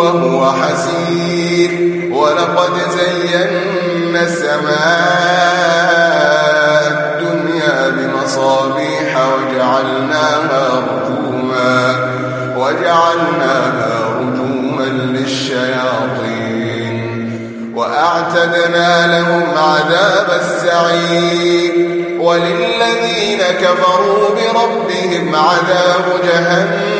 وهو حسير. ولقد زينا السماء الدنيا بمصابيح وجعلناها رجوما وجعلناها رجوما للشياطين. وأعتدنا لهم عذاب السعير. وللذين كفروا بربهم عذاب جهنم.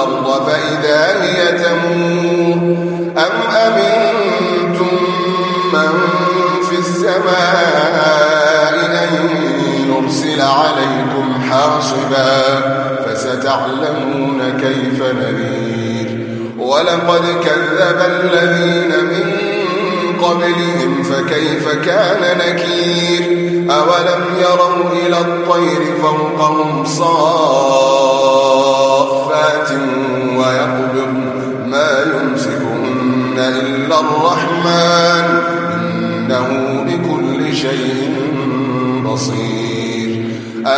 الأرض فإذا هي تمور. أم أمنتم من في السماء أن يرسل عليكم حاصبا فستعلمون كيف نذير. ولقد كذب الذين من قبلهم فكيف كان نكير. أولم يروا إلى الطير فوقهم صافات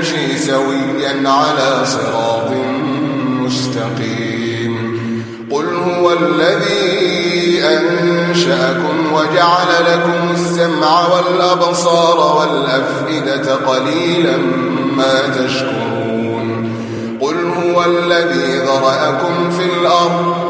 يمشي سويا على صراط مستقيم. قل هو الذي أنشأكم وجعل لكم السمع والأبصار والأفئدة قليلا ما تشكرون. قل هو الذي ذرأكم في الأرض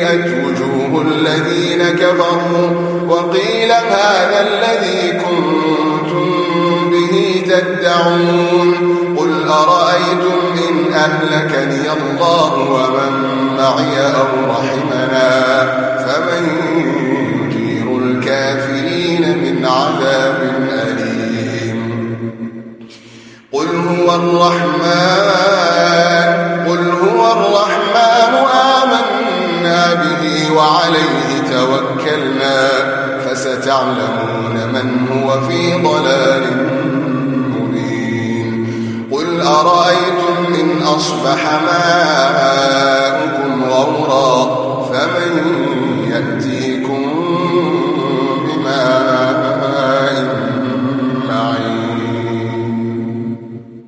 سيئت وجوه الذين كفروا وقيل هذا الذي كنتم به تدعون قل أرأيتم إن أهلكني الله ومن معي أو رحمنا فمن يجير الكافرين من عذاب أليم قل هو الرحمن وعليه توكلنا فستعلمون من هو في ضلال مبين. قل أرأيتم إن أصبح ماء